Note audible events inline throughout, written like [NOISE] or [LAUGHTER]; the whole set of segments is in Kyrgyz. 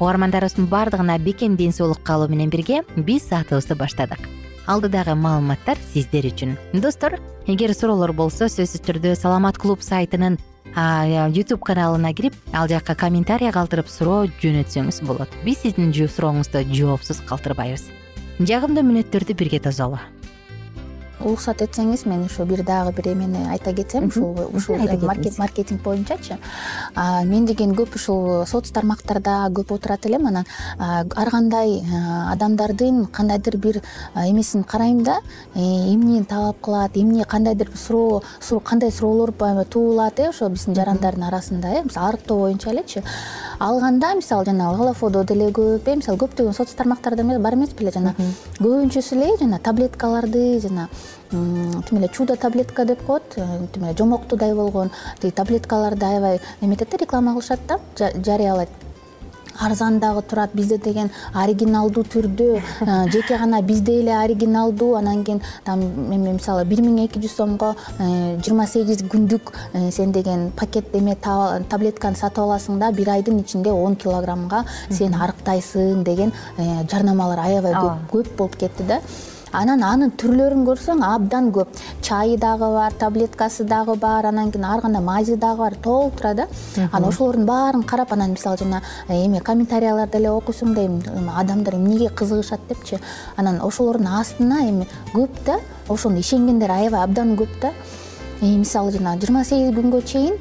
угармандарыбыздын баардыгына бекем ден соолук каалоо менен бирге биз саатыбызды баштадык. Алдыдагы маалыматтар сиздер үчүн. Достор эгер суроолор болсо сөзсүз түрдө саламат клуб сайтынын ютуб каналына кирип ал жакка комментарий калтырып суроо жөнөтсөңүз болот. Биз сиздин сурооңузду жоопсуз калтырбайбыз. Жагымдуу мүнөттөрдү бирге тосолу уруксат этсеңиз мен ушу бир дагы бир эмени айта кетсем ушул ушул маркетинг боюнчачы. Мен деген көп ушул соц тармактарда көп отурат элем. Анан ар кандай адамдардын кандайдыр бир эмесин карайм да э, эмнени талап кылат эмне кандайдыр бир суроо кандай суроолор туулат э ошо биздин жарандардын арасында э мисалы арыктоо боюнча элечи алганда мисалы жанагы голофодо деле көп э мисалы көптөгөн соц тармактарда бар эмес беле жана көбүнчөсү эле жана таблеткаларды жана тим эле чудо таблетка деп коет э, тим эле жомоктуудай болгон тиги таблеткаларды аябай эметет да реклама кылышат да жарыялайт арзан дагы турат бизде деген оригиналдуу түрдө э, жеке гана бизде эле оригиналдуу. Анан кийин там эме мисалы бир миң эки жүз сомго э, жыйырма сегиз күндүк сен деген пакет эме таблетканы сатып аласың да бир айдын ичинде он килограммга сен арыктайсың деген жарнамалар аябай көп болуп кетти да анан анын түрлөрүн көрсөң абдан көп. Чайы дагы бар таблеткасы дагы бар анан кийин ар кандай мази дагы бар толтура да. Анан ошолордун баарын карап анан мисалы жана э, эме комментарияларды эле окуйсуң да эми адамдар эмнеге кызыгышат депчи. Анан ошолордун астына эми көп да ошону ишенгендер аябай абдан көп да. Э, мисалы жана жыйырма сегиз күнгө чейин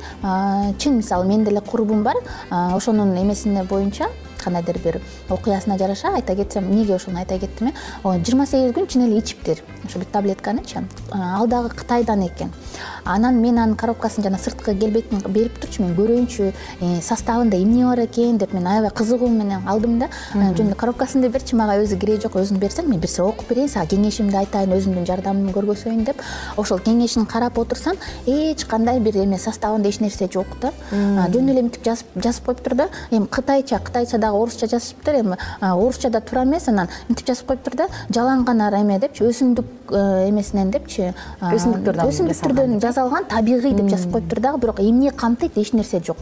чын мисалы менин деле курбум бар. Ошонун эмесине боюнча кандайдыр бир окуясына жараша айта кетсем эмнеге ошону айта кеттим э? Жыйырма сегиз күн чын эле ичиптир. Ошо бир таблетканычы ал дагы кытайдан экен. Анан мен анын коробкасын жана сырткы келбетин берип турчу мен көрөйүнчү э, составында эмне бар экен деп мен аябай кызыгуу менен алдым да. Э, жөн эле коробкасын деп берчи мага өзү кереги жок өзүң берсең мен бир сыйра окуп берейин сага кеңешимди айтайын өзүмдүн жардамымды көргөзөйүн деп. Ошол кеңешин карап отурсам эч кандай бир эме составында эч нерсе жок да. Жөн эле мынтип жазып коюптур да. Эми кытайча кытайча дагы орусча жазышыптыр эми орусча да туура эмес анан мынтип жазып коюптур да жалаң гана эме депчи өсүмдүк э, эмесинен депчи өсүмдүктөрдөн өсүмдүктөрдөн жасалган табигый деп жазып коюптур дагы бирок эмне камтыйт эч нерсе жок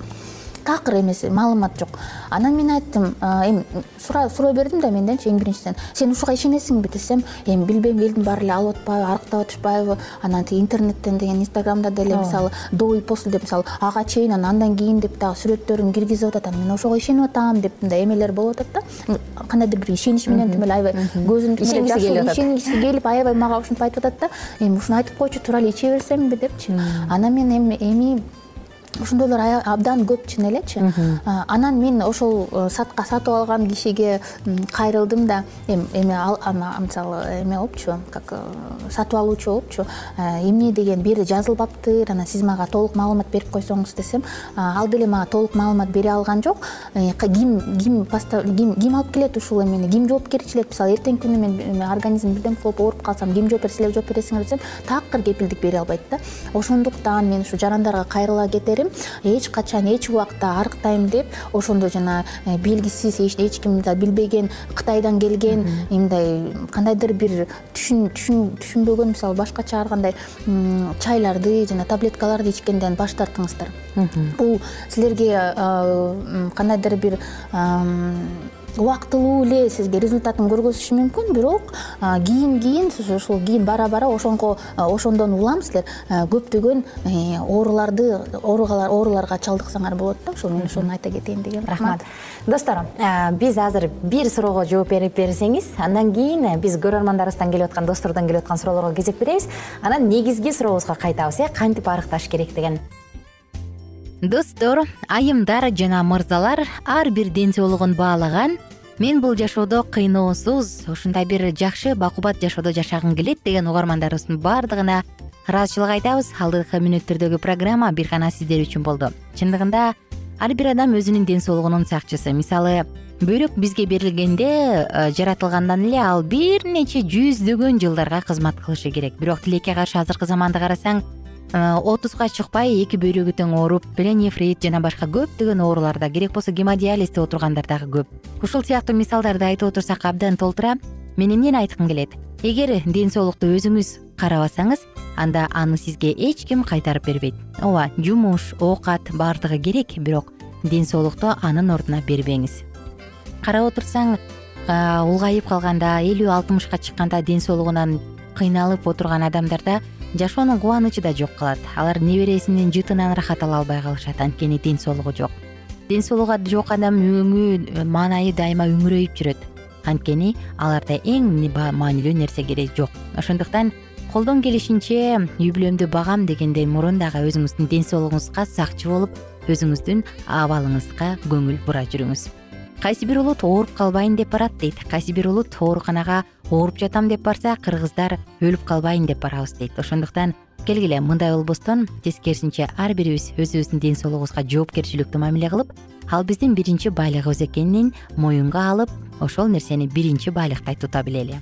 такыр эмеси маалымат жок. Анан мен айттым эми суроо бердим да менденчи эң биринчиден. Сен ушуга ишенесиңби десем эми билбейм элдин баары эле алып атпайбы арыктап атышпайбы анан тиги интернеттен деген инстаграмда деле мисалы до и после деп мисалы ага чейин анан андан кийин деп дагы сүрөттөрүн киргизип атат анан мен ошого ишенип атам деп мындай эмелер болуп атат да. Кандайдыр бир ишенич менен тим эле аябай көзүм ишенгиси келип атат. ишенгиси келип аябай мага ушинтип айтып атат да эми ушуну айтып койчу туура эле иче берсемби депчи анан мен эми ошондойлор абдан көп чын элечи анан мен ошол э, сатка сатып алган кишиге кайрылдым да. Эми эме мисалы эме болупчу как э, сатып алуучу болупчу э, эмне деген бул жерде жазылбаптыр анан сиз мага толук маалымат берип койсоңуз десем ал деле мага толук маалымат бере алган жок. Ким ким ким алып келет ушул эмени ким жоопкерчилик мисалы эртеңки күнү мен организм бирдеме болуп ооруп калсам ким жооп берет силер жооп бересиңер десем такыр кепилдик бере албайт да. Ошондуктан мен ушу жарандарга кайрыла кетерим. Эч качан эч убакта арыктайм деп ошондой жана э, белгисиз эч ким билбеген кытайдан келген мындай кандайдыр бир түшүнбөгөн мисалы башкача ар кандай чайларды жана таблеткаларды ичкенден баш тартыңыздар. Бул силерге кандайдыр бир убактылуу эле сизге результатын көргөзүшү мүмкүн. Бирок кийин кийин сиз ушул кийин бара бара ошонго ошондон улам силер көптөгөн э, ооруларды ооруларга чалдыксаңар болот да ошол мен ошону айта кетейин дегем рахмат. достор биз азыр бир суроого жооп берип берсеңиз андан кийин биз көрөрмандарыбыздан келип аткан достордон келип аткан суроолорго кезек беребиз. Анан негизги сурообузга кайтабыз э кантип арыкташ керек деген достор айымдар жана мырзалар ар бир ден соолугун баалаган мен бул жашоодо кыйноосуз ушундай бир жакшы бакубат жашоодо жашагым келет деген угармандарыбыздын баардыгына ыраазычылык айтабыз. Алдыңкы мүнөттөрдөгү программа бир гана сиздер үчүн болду. Чындыгында ар бир адам өзүнүн ден соолугунун сакчысы. Мисалы бөйрөк бизге берилгенде э, жаратылгандан эле ал бир нече жүздөгөн жылдарга кызмат кылышы керек. Бирок тилекке каршы азыркы заманды карасаң отузга чыкпай эки бөйрөгү тең ооруп пленефрит жана башка көптөгөн ооруларда керек болсо гемодиализде отургандар дагы көп. Ушул сыяктуу мисалдарды айтып отурсак абдан толтура мен эмнени айткым келет. Эгер ден соолукту өзүңүз карабасаңыз анда аны сизге эч ким кайтарып бербейт. Ооба жумуш оокат баардыгы керек бирок ден соолукту анын ордуна бербеңиз. Карап отурсаң улгайып калганда элүү алтымышка чыкканда ден соолугунан кыйналып отурган адамдарда жашоонун кубанычы да жок калат. Алар небересинин жытынан ырахат ала албай калышат. Анткени ден соолугу жок. Ден соолугу жок адам өңү маанайы дайыма үңүрөйүп жүрөт. Анткени аларда эң маанилүү нерсе керек жок. Ошондуктан колдон келишинче үй бүлөмдү багам дегенден мурун дагы өзүңүздүн ден соолугуңузга сакчы болуп өзүңүздүн абалыңызга көңүл бура жүрүңүз кайсы бир улут ооруп калбайын деп барат дейт. Кайсы бир улут ооруканага ооруп жатам деп барса кыргыздар өлүп калбайын деп барабыз дейт. Ошондуктан келгиле мындай болбостон тескерисинче ар бирибиз өзүбүздүн ден соолугубузга жоопкерчиликтүү мамиле кылып ал биздин биринчи байлыгыбыз экенин моюнга алып ошол нерсени биринчи байлыктай тута билели.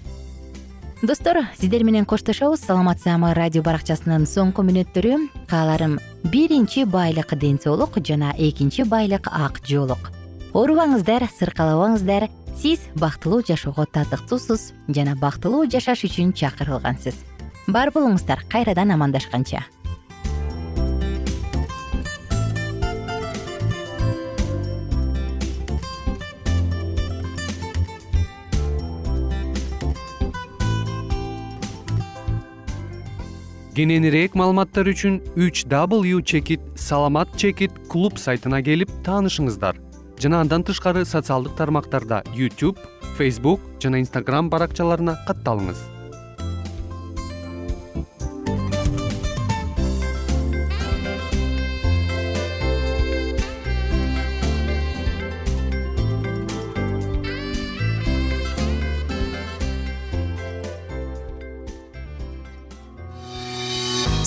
Достор сиздер менен коштошобуз. Саламатсызамы радио баракчасынын соңку мүнөттөрү. Кааларым биринчи байлык ден соолук жана экинчи байлык ак жоолук оорубаңыздар сыркалабаңыздар. Сиз бактылуу жашоого татыктуусуз жана бактылуу жашаш үчүн чакырылгансыз. Бар болуңуздар кайрадан амандашканча. Кененирээк маалыматтар үчүн үч w чекит саламат чекит клуб сайтына келип таанышыңыздар жана андан тышкары социалдык тармактарда youtube facebook жана instagram баракчаларына катталыңыз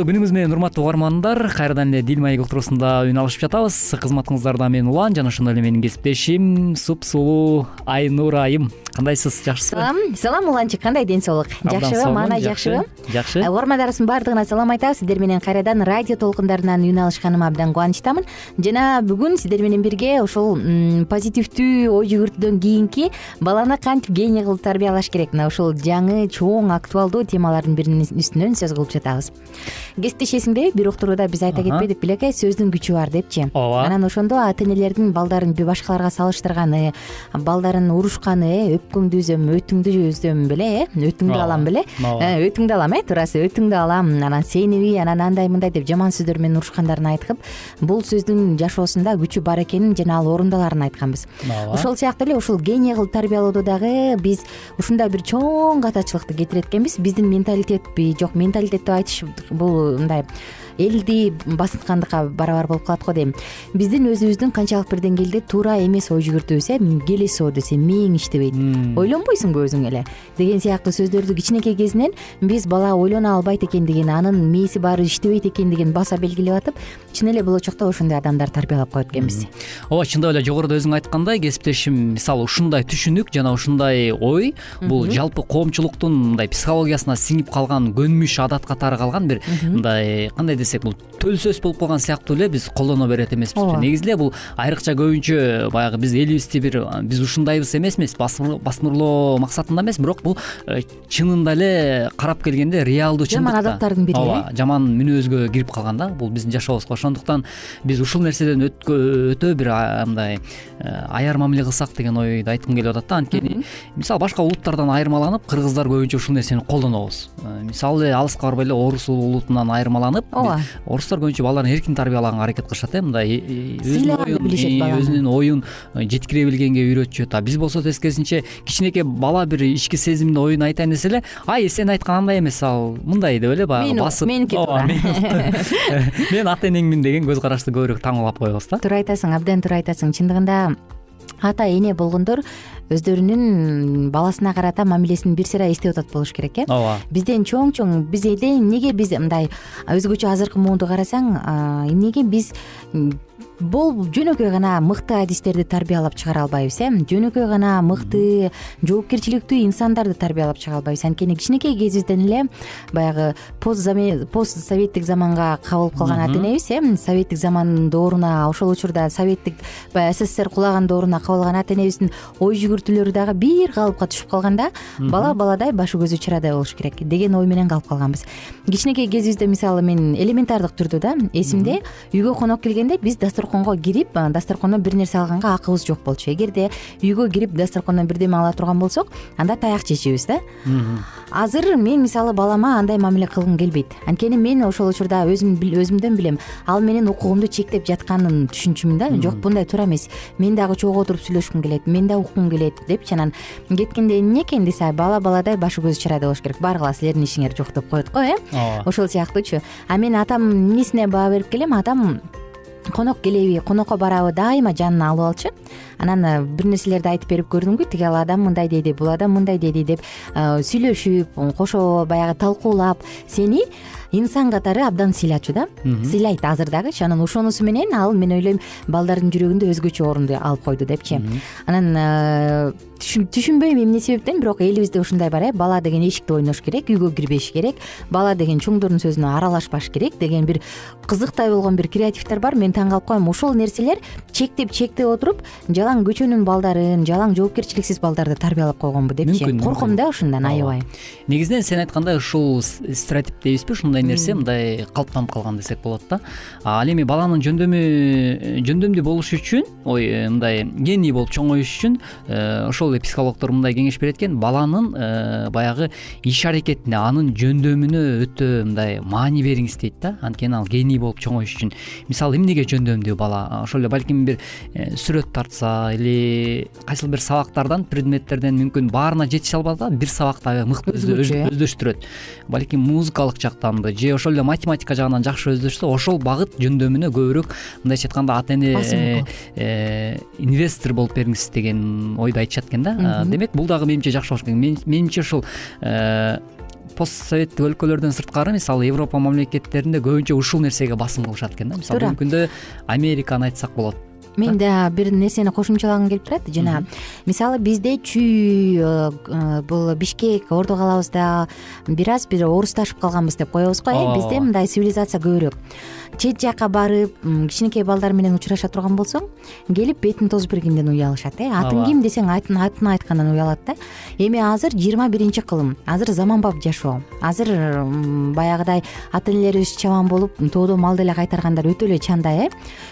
күнүңүз менен урматтуу угармандар кайрадан эле дил маек уктуруусунда үн алышып жатабыз. Кызматыңыздарда мен улан жана ошондой эле менин кесиптешим суп сулуу айнура айым. Кандайсыз? Жакшысызбы салам салам уланчык. Кандай ден соолук? Жакшыбы маанай жакшыбы жакшы. угармандарыбыздын баардыгына салам айтабыз. Сиздер менен кайрадан радио толкундарынан үн алышканыма абдан кубанычтамын. Жана бүгүн сиздер менен бирге ушул позитивдүү ой жүгүртүүдөн кийинки баланы кантип гений кылып тарбиялаш керек? Мына ушул жаңы чоң актуалдуу темалардын биринин үстүнөн сөз кылып жатабыз кесиптешесиңерби бир уктурууда биз айта кетпедик. Белек сөздүн күчү бар депчи. Ооба. Анан ошондо ата энелердин балдарын башкаларга салыштырганы балдарын урушканы э өпкөңдү үзөм өтүңдү үзөм беле э? өтүңдү алам беле? Э, өтүңдү алам э туурасы өтүңдү алам. Анан сениби анан андай мындай деп жаман сөздөр менен урушкандарын айткып бул сөздүн жашоосунда күчү бар экенин жана ал орундаларын айтканбыз. Ооба. Ошол сыяктуу эле ушул гений кылып тарбиялоодо дагы биз ушундай бир чоң катачылыкты кетирет экенбиз биздин менталитетпи жок менталитет деп айтыш бул мындай элди басынткандыкка барабар болуп калат го дейм. Биздин өзүбүздүн канчалык бир деңгээлде туура эмес ой жүгүртүүбүз э келесоо десе мээң иштебейт. Ойлонбойсуңбу өзүң эле? Деген сыяктуу сөздөрдү кичинекей кезинен биз бала ойлоно албайт экендигин анын мээси баары иштебейт экендигин баса белгилеп атып чын эле болочокто ошондой адамдар тарбиялап коет экенбиз ооба чындап эле жогоруда өзүң айткандай кесиптешим мисалы ушундай түшүнүк жана ушундай ой бул жалпы коомчулуктун мындай психологиясына сиңип калган көнмүш адат катары калган бир мындай кандай десек бул төл сөз болуп калган сыяктуу эле биз колдоно берет эмеспизби. Ооба. Негизи эле бул айрыкча көбүнчө баягы биз элибизди бир биз ушундайбыз эмесмиз басмырлоо максатында эмес бирок бул э, чынында эле карап келгенде реалдуу чындыкта жаман адаттардын бири ооба э? жаман мүнөзгө кирип калган да бул биздин жашообузга. Ошондуктан биз ушул нерседен өтө бир мындай э, аяр мамиле кылсак деген ойду айткым келип атат да. Анткени мисалы башка улуттардан айырмаланып кыргыздар көбүнчө ушул нерсени колдонобуз. Мисалы алыска барбай эле орус улутунан айырмаланып ооба. орустар көбүнчө балдарын эркин тарбиялаганга аракет кылышат э мындай сыйлаганды билишет баланы. өзүнүн оюн жеткире билгенге үйрөтүшөт а биз болсо тескерисинче кичинекей бала бир ички сезимин оюн айтайын десе эле ай сен айткан андай эмес ал мындай деп эле баягы басып. меники туура [LAUGHS] мен ата энеңмин деген көз карашты көбүрөөк таңбалап коебуз да. Туура айтасың абдан туура айтасың. Чындыгында ата эне болгондор өздөрүнүн баласына карата мамилесин бир сыйра эстеп атат болуш керек э? Ооба. Бизден чоң чоң биз эмнеге биз мындай өзгөчө азыркы муунду карасаң эмнеге биз бул жөнөкөй гана мыкты адистерди тарбиялап чыгара албайбыз э? Жөнөкөй гана мыкты жоопкерчиликтүү инсандарды тарбиялап чыга албайбыз. Анткени кичинекей кезибизден эле баягы пост советтик заманга кабылып калган ата энебиз э? Советтик замандын дооруна ошол учурда советтик баягы ссср кулаган дооруна кабылган ата энебиздин ой жүгүртүүлөрү дагы бир калыпка түшүп калганда бала баладай башы көзү чырадай болуш керек деген ой менен калып калганбыз. Кичинекей кезибизде мисалы мен элементардык түрдө да эсимде үйгө конок келгенде биз дасторконго кирип дасторкондон бир нерсе алганга акыбыз жок болчу. Эгерде үйгө кирип дасторкондон бирдеме ала турган болсок анда таяк чечебиз да. Азыр мен мисалы балама андай мамиле кылгым келбейт. Анткени мен ошол учурда өзүмдөн билем. Ал менин укугумду чектеп жатканын түшүнчүмүн да. Жок мындай туура эмес. Мен дагы чогуу отуруп сүйлөшкүм келет мен да уккум келет депчи анан кеткенде эмне экен десе бала баладай башы көзү чырадай болуш керек. Баргыла силердин ишиңер жок деп коет го э? Ооба. Ошол сыяктуучу. А мен атам эмнесине баа берип келем? Атам конок келеби конокко барабы дайыма жанына алып алчу. Анан э, бир нерселерди айтып берип көрдүмгү тиги ал адам мындай деди бул адам мындай деди деп э, сүйлөшүп кошо баягы талкуулап сени инсан катары абдан сыйлачу да. Сыйлайт азыр дагычы анан ошонусу менен ал мен ойлойм балдардын жүрөгүндө өзгөчө орунду алып койду депчи. Анан э, түшүнбөйм эмне себептен бирок элибизде ушундай бар э. Бала деген эшикте ойнош керек үйгө кирбеш керек бала деген чоңдордун сөзүнө аралашпаш керек деген бир кызыктай болгон бир креативдер бар. Мен таң калып коем. Ошол нерселер чектеп чектеп отуруп жалаң көчөнүн балдарын жалаң жоопкерчиликсиз балдарды тарбиялап койгонбу депчи. Мүмкүн корком да ушундан аябай. Негизинен сен айткандай ушул стереотип дейбизби ушундай нерсе мындай калыптанып калган десек болот да. Ал эми баланын жөндөмү жөндөмдүү болушу үчүн ой э, мындай гений болуп чоңоюш үчүн э, ошол психологдор мындай кеңеш берет экен. Баланын э, баягы иш аракетине анын жөндөмүнө өтө мындай маани бериңиз дейт да. Анткени ал гений болуп чоңоюш үчүн. Мисалы эмнеге жөндөмдүү бала? Ошол эле балким бир сүрөт тартса или кайсыл бир сабактардан предметтерден мүмкүн баарына жетише албаса бир сабакты мыкты өзгөчө э? өздөштүрөт балким музыкалык жактанбы же ошол эле математика жагынан жакшы өздөштүрсө ошол багыт жөндөмүнө көбүрөөк мындайча айтканда ата эне инвестор болуп бериңиз деген ойду айтышат экен да. Демек бул дагы менимче жакшы болуш керек. Менимче ушул э, постсоветтик өлкөлөрдөн сырткары мисалы европа мамлекеттеринде көбүнчө ушул нерсеге басым кылышат экен да. Мисалы бүгүнкү күндө американы айтсак болот мен да бир нерсени кошумчалагым келип турат. Жана мисалы бизде чүй э, бул бишкек ордо калабызда бир аз бир орусташып калганбыз деп коебуз го э? Бизде мындай цивилизация көбүрөөк чет жака барып кичинекей балдар менен учураша турган болсоң келип бетин тосуп бергенден уялышат э. Атың ким десең атын айткандан уялат да. Эми азыр жыйырма биринчи кылым. Азыр заманбап жашоо. Азыр баягыдай ата энелерибиз чабан болуп тоодон малды эле кайтаргандар өтө эле чанда э.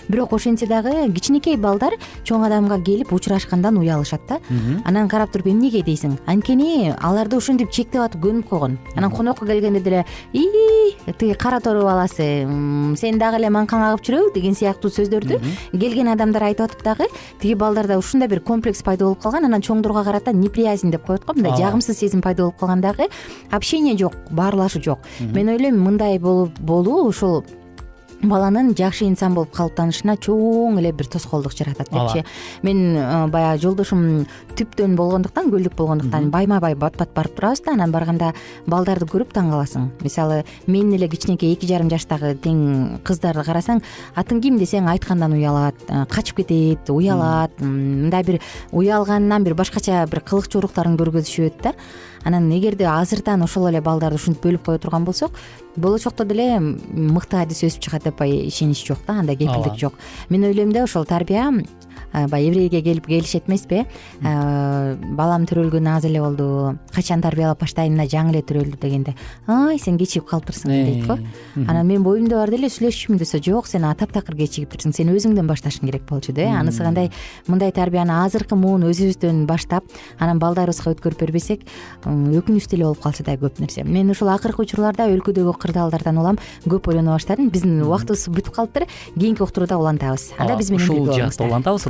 Бирок ошентсе дагы кичинекей балдар чоң адамга келип учурашкандан уялышат да. Анан карап туруп эмнеге дейсиң? Анткени аларды ошентип чектеп атып көнүп койгон. Анан конокко келгенде деле ии тиги кара тору баласы сен дагы эле маңкаң агып жүрөбү деген сыяктуу сөздөрдү. Келген адамдар айтып атып дагы тиги балдарда ушундай бир комплекс пайда болуп калган анан чоңдорго карата неприязнь деп коет го мындай жагымсыз сезим пайда болуп калган дагы общение жок баарлашуу жок. Мен ойлойм мындай болуу ушул баланын жакшы инсан болуп калыптанышына чоң эле бир тоскоолдук жаратат депчи. Мен э, баягы жолдошум түптөн болгондуктан көлдүк болгондуктан байма бай бат бат барып турабыз да анан барганда балдарды көрүп таң каласың мисалы менин эле кичинекей эки жарым жаштагы тең кыздарды карасаң атың ким? десең айткандан уялат э, качып кетет уялат. Мындай бир уялганынан бир башкача бир кылык жоруктарын көргөзүшөт да анан эгерде азыртан ошол эле балдарды ушинтип бөлүп кое турган болсок болочокто деле мыкты адис өсүп чыгат деп ишенич жок да андай кепилдик жок. Мен ойлойм да ошол тарбия баягы еврейге келип келишет эмеспи? Э балам төрөлгөнүнө аз эле болду качан тарбиялап баштайын мына жаңы эле төрөлдү дегенде. Ай сен кечигип калыптырсың дейт го анан мен боюмда бар деле сүйлөшчүмүн десе жок сен таптакыр кечигиптирсиң сен өзүңдөн башташың керек болчу э анысы кандай мындай тарбияны азыркы муун өзүбүздөн баштап анан балдарыбызга өткөрүп бербесек өкүнүчтүү эле болуп калчу да көп нерсе. Мен ушул акыркы учурларда өлкөдөгү кырдаалдардан улам көп ойлоно баштадым. Биздин убактыбыз бүтүп калыптыр кийинки уктурууда улантабыз. Анда биз менен ушул жаатта улантабыз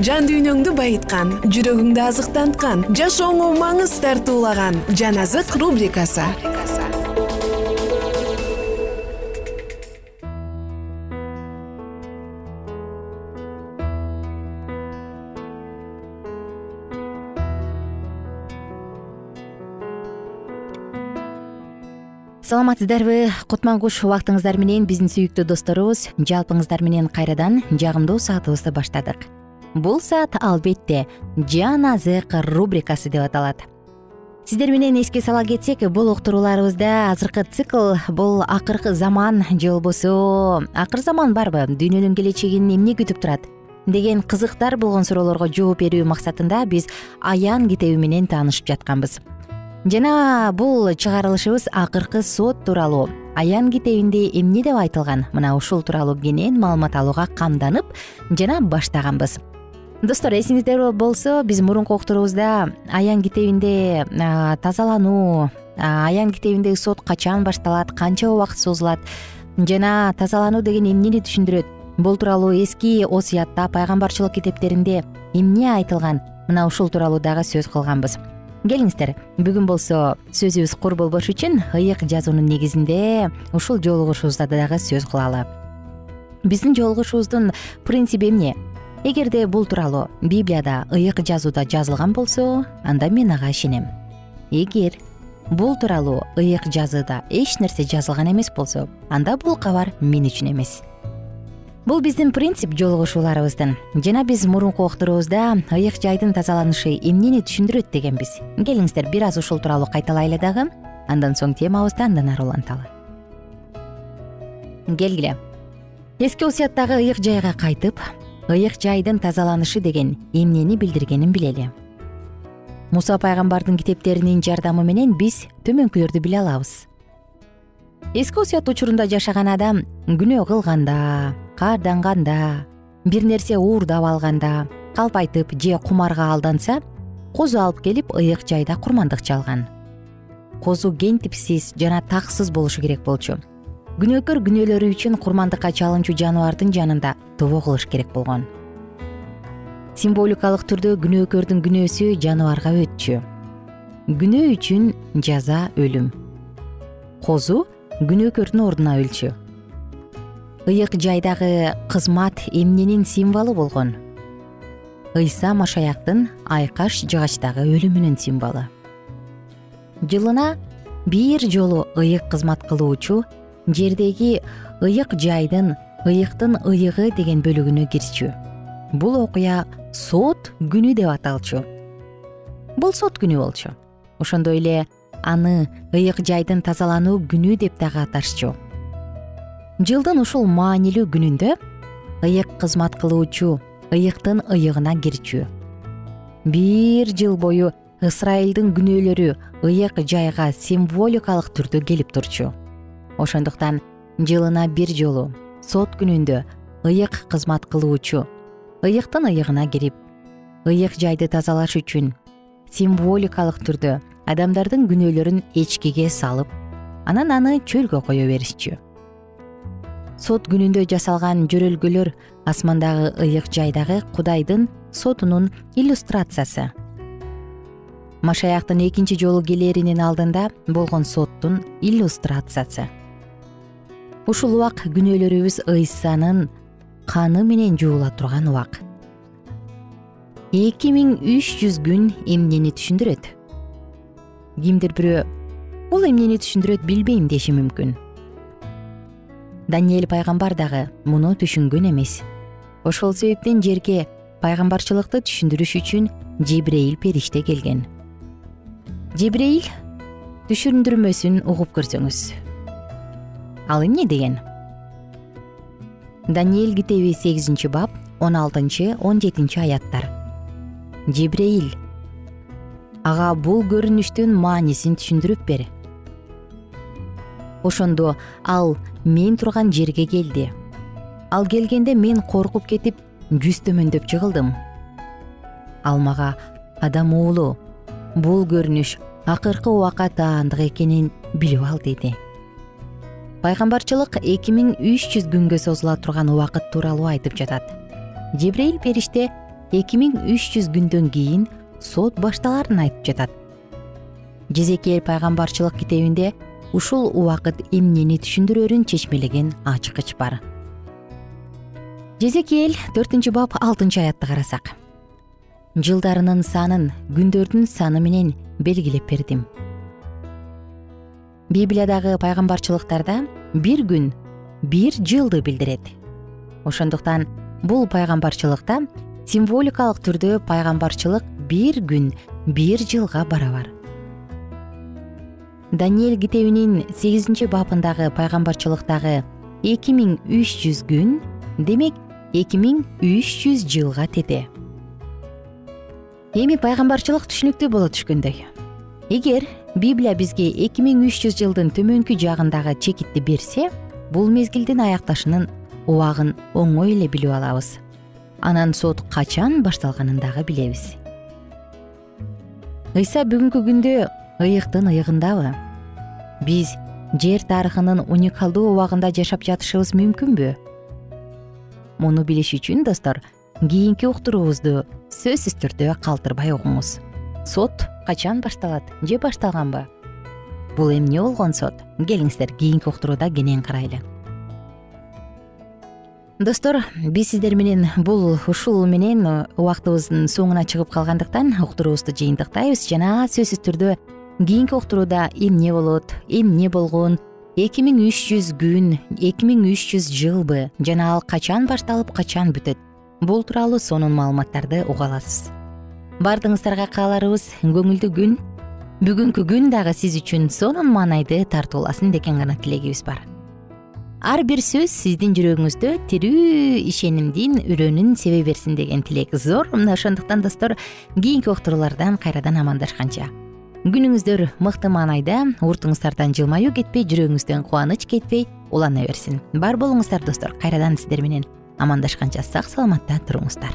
жан дүйнөңдү байыткан жүрөгүңдү азыктанткан жашооңо маңыз тартуулаган жан азык рубрикасы. Саламатсыздарбы кутман куш убактыңыздар менен биздин сүйүктүү досторубуз. Жалпыңыздар менен кайрадан жагымдуу саатыбызды баштадык бул саат албетте жан азык рубрикасы деп аталат. Сиздер менен эске сала кетсек бул уктурууларыбызда азыркы цикл бул акыркы заман же болбосо акыр заман барбы дүйнөнүн келечегин эмне күтүп турат деген кызыктар болгон суроолорго жооп берүү максатында биз аян китеби менен таанышып жатканбыз. Жана бул чыгарылышыбыз акыркы сот тууралуу. Аян китебинде эмне деп айтылган? Мына ушул тууралуу кенен маалымат алууга камданып жана баштаганбыз достор эсиңизде болсо биз мурунку уктуруубузда аян китебинде тазалануу аян китебиндеги сот качан башталат канча убакыт созулат жана тазалануу деген эмнени түшүндүрөт? Бул тууралуу эски осуятта пайгамбарчылык китептеринде эмне айтылган? Мына ушул тууралуу дагы сөз кылганбыз. Келиңиздер бүгүн болсо сөзүбүз кур болбош үчүн ыйык жазуунун негизинде ушул жолугушуубузда дагы сөз кылалы. Биздин жолугушуубуздун принциби эмне эгерде бул тууралуу библияда ыйык жазууда жазылган болсо анда мен ага ишенем. Эгер бул тууралуу ыйык жазыыда эч нерсе жазылган эмес болсо анда бул кабар мен үчүн эмес. Бул биздин принцип жолугушууларыбыздын. Жана биз мурунку уктуруубузда ыйык жайдын тазаланышы эмнени түшүндүрөт дегенбиз. Келиңиздер бир аз ушул тууралуу кайталайлы дагы. Андан соң темабызды андан ары уланталы. Келгиле. Эски осуяттагы ыйык жайга кайтып ыйык жайдын тазаланышы деген эмнени билдиргенин билели. Муса пайгамбардын китептеринин жардамы менен биз төмөнкүлөрдү биле алабыз. Эски осуят учурунда жашаган адам күнөө кылганда каарданганда бир нерсе уурдап алганда калпайтып же кумарга алданса козу алып келип ыйык жайда курмандык чалган козу кентипсиз жана таксыз болушу керек болчу күнөөкөр күнөөлөрү үчүн курмандыкка чалуучу жаныбардын жанында тобо кылыш керек болгон. Символикалык түрдө күнөөкөрдүн күнөөсү жаныбарга өтчү. Күнөө үчүн жаза өлүм. Козу күнөөкөрдүн ордуна өлчү. Ыйык жайдагы кызмат эмненин символу болгон. Ыйса машаяктын айкаш жыгачтагы өлүмүнүн символу. Жылына бир жолу ыйык кызмат кылуучу жердеги ыйык жайдын ыйыктын ыйыгы деген бөлүгүнө кирчү. Бул окуя сот күнү деп аталчу. Бул сот күнү болчу. Ошондой эле аны ыйык жайдын тазалануу күнү деп дагы аташчу. Жылдын ушул маанилүү күнүндө ыйык кызмат кылуучу ыйыктын ыйыгына кирчү. Бир жыл бою ысрайылдын күнөөлөрү ыйык жайга символикалык түрдө келип турчу ошондуктан жылына бир жолу сот күнүндө ыйык кызмат кылуучу ыйыктын ыйыгына кирип ыйык жайды тазалаш үчүн символикалык түрдө адамдардын күнөөлөрүн эчкиге салып анан аны чөлгө кое беришчү. Сот күнүндө жасалган жөрөлгөлөр асмандагы ыйык жайдагы кудайдын сотунун иллюстрациясы. Машаяктын экинчи жолу келэринин алдында болгон соттун иллюстрациясы ушул убак күнөөлөрүбүз ыйсанын каны менен жуула турган убак. Эки миң үч жүз күн эмнени түшүндүрөт? Кимдир бирөө бул эмнени түшүндүрөт билбейм деши мүмкүн. Даниэль пайгамбар дагы муну түшүнгөн эмес. Ошол себептен жерге пайгамбарчылыкты түшүндүрүш үчүн жебрейил периште келген. Жебрейил түшүндүрмөсүн угуп көрсөңүз ал эмне деген? Даниэль китеби сегизинчи бап он алтынчы он жетинчи аяттар. Жебрейил ага бул көрүнүштүн маанисин түшүндүрүп бер ошондо ал мен турган жерге келди. Ал келгенде мен коркуп кетип жүз төмөндөп жыгылдым ал мага адам уулу бул көрүнүш акыркы убакка таандык экенин билип ал деди пайгамбарчылык эки миң үч жүз күнгө созула турган убакыт тууралуу айтып жатат. Жебрейил периште эки миң үч жүз күндөн кийин сот башталарын айтып жатат. Жезекел пайгамбарчылык китебинде ушул убакыт эмнени түшүндүрөрүн чечмелеген ачкыч бар. Жезекел төртүнчү бап алтынчы аятты карасак. Жылдарынын санын күндөрдүн саны менен белгилеп бердим библиядагы пайгамбарчылыктарда бир күн бир жылды билдирет. Ошондуктан бул пайгамбарчылыкта символикалык түрдө пайгамбарчылык бир күн бир жылга барабар. Даниэль китебинин сегизинчи бабындагы пайгамбарчылыктагы эки миң үч жүз күн демек эки миң үч жүз жылга тете. Эми пайгамбарчылык түшүнүктүү боло түшкөндөй. Эгер библия бизге эки миң үч жүз жылдын төмөнкү жагындагы чекитти берсе бул мезгилдин аякташынын убагын оңой эле билип алабыз. Анан сот качан башталганын дагы билебиз. Ыйса бүгүнкү күндө ыйыктын ыйыгындабы? Биз жер тарыхынын уникалдуу убагында жашап жатышыбыз мүмкүнбү? Муну билиш үчүн достор кийинки уктуруубузду сөзсүз түрдө калтырбай угуңуз. Сот качан башталат же башталганбы? Бул эмне болгон сот? Келиңиздер кийинки уктурууда кенен карайлы. Достор биз сиздер менен бул ушул менен убактыбыздын соңуна чыгып калгандыктан уктуруубузду жыйынтыктайбыз жана сөзсүз түрдө кийинки уктурууда эмне болот эмне болгон эки миң үч жүз күн эки миң үч жүз жылбы жана ал качан башталып качан бүтөт? Бул тууралуу сонун маалыматтарды уга аласыз баардыгыңыздарга кааларыбыз. Көңүлдүү күн бүгүнкү күн дагы сиз үчүн сонун маанайды тартууласын деген гана тилегибиз бар. Ар бир сөз сиздин жүрөгүңүздө тирүү ишенимдин үрөөнүн себе берсин деген тилек. Зор мына ошондуктан достор кийинки уктуруулардан кайрадан амандашканча. Күнүңүздөр мыкты маанайда уртуңуздардан жылмаюу кетпей жүрөгүңүздөн кубаныч кетпей улана берсин. Бар болуңуздар достор кайрадан сиздер менен амандашканча сак саламатта туруңуздар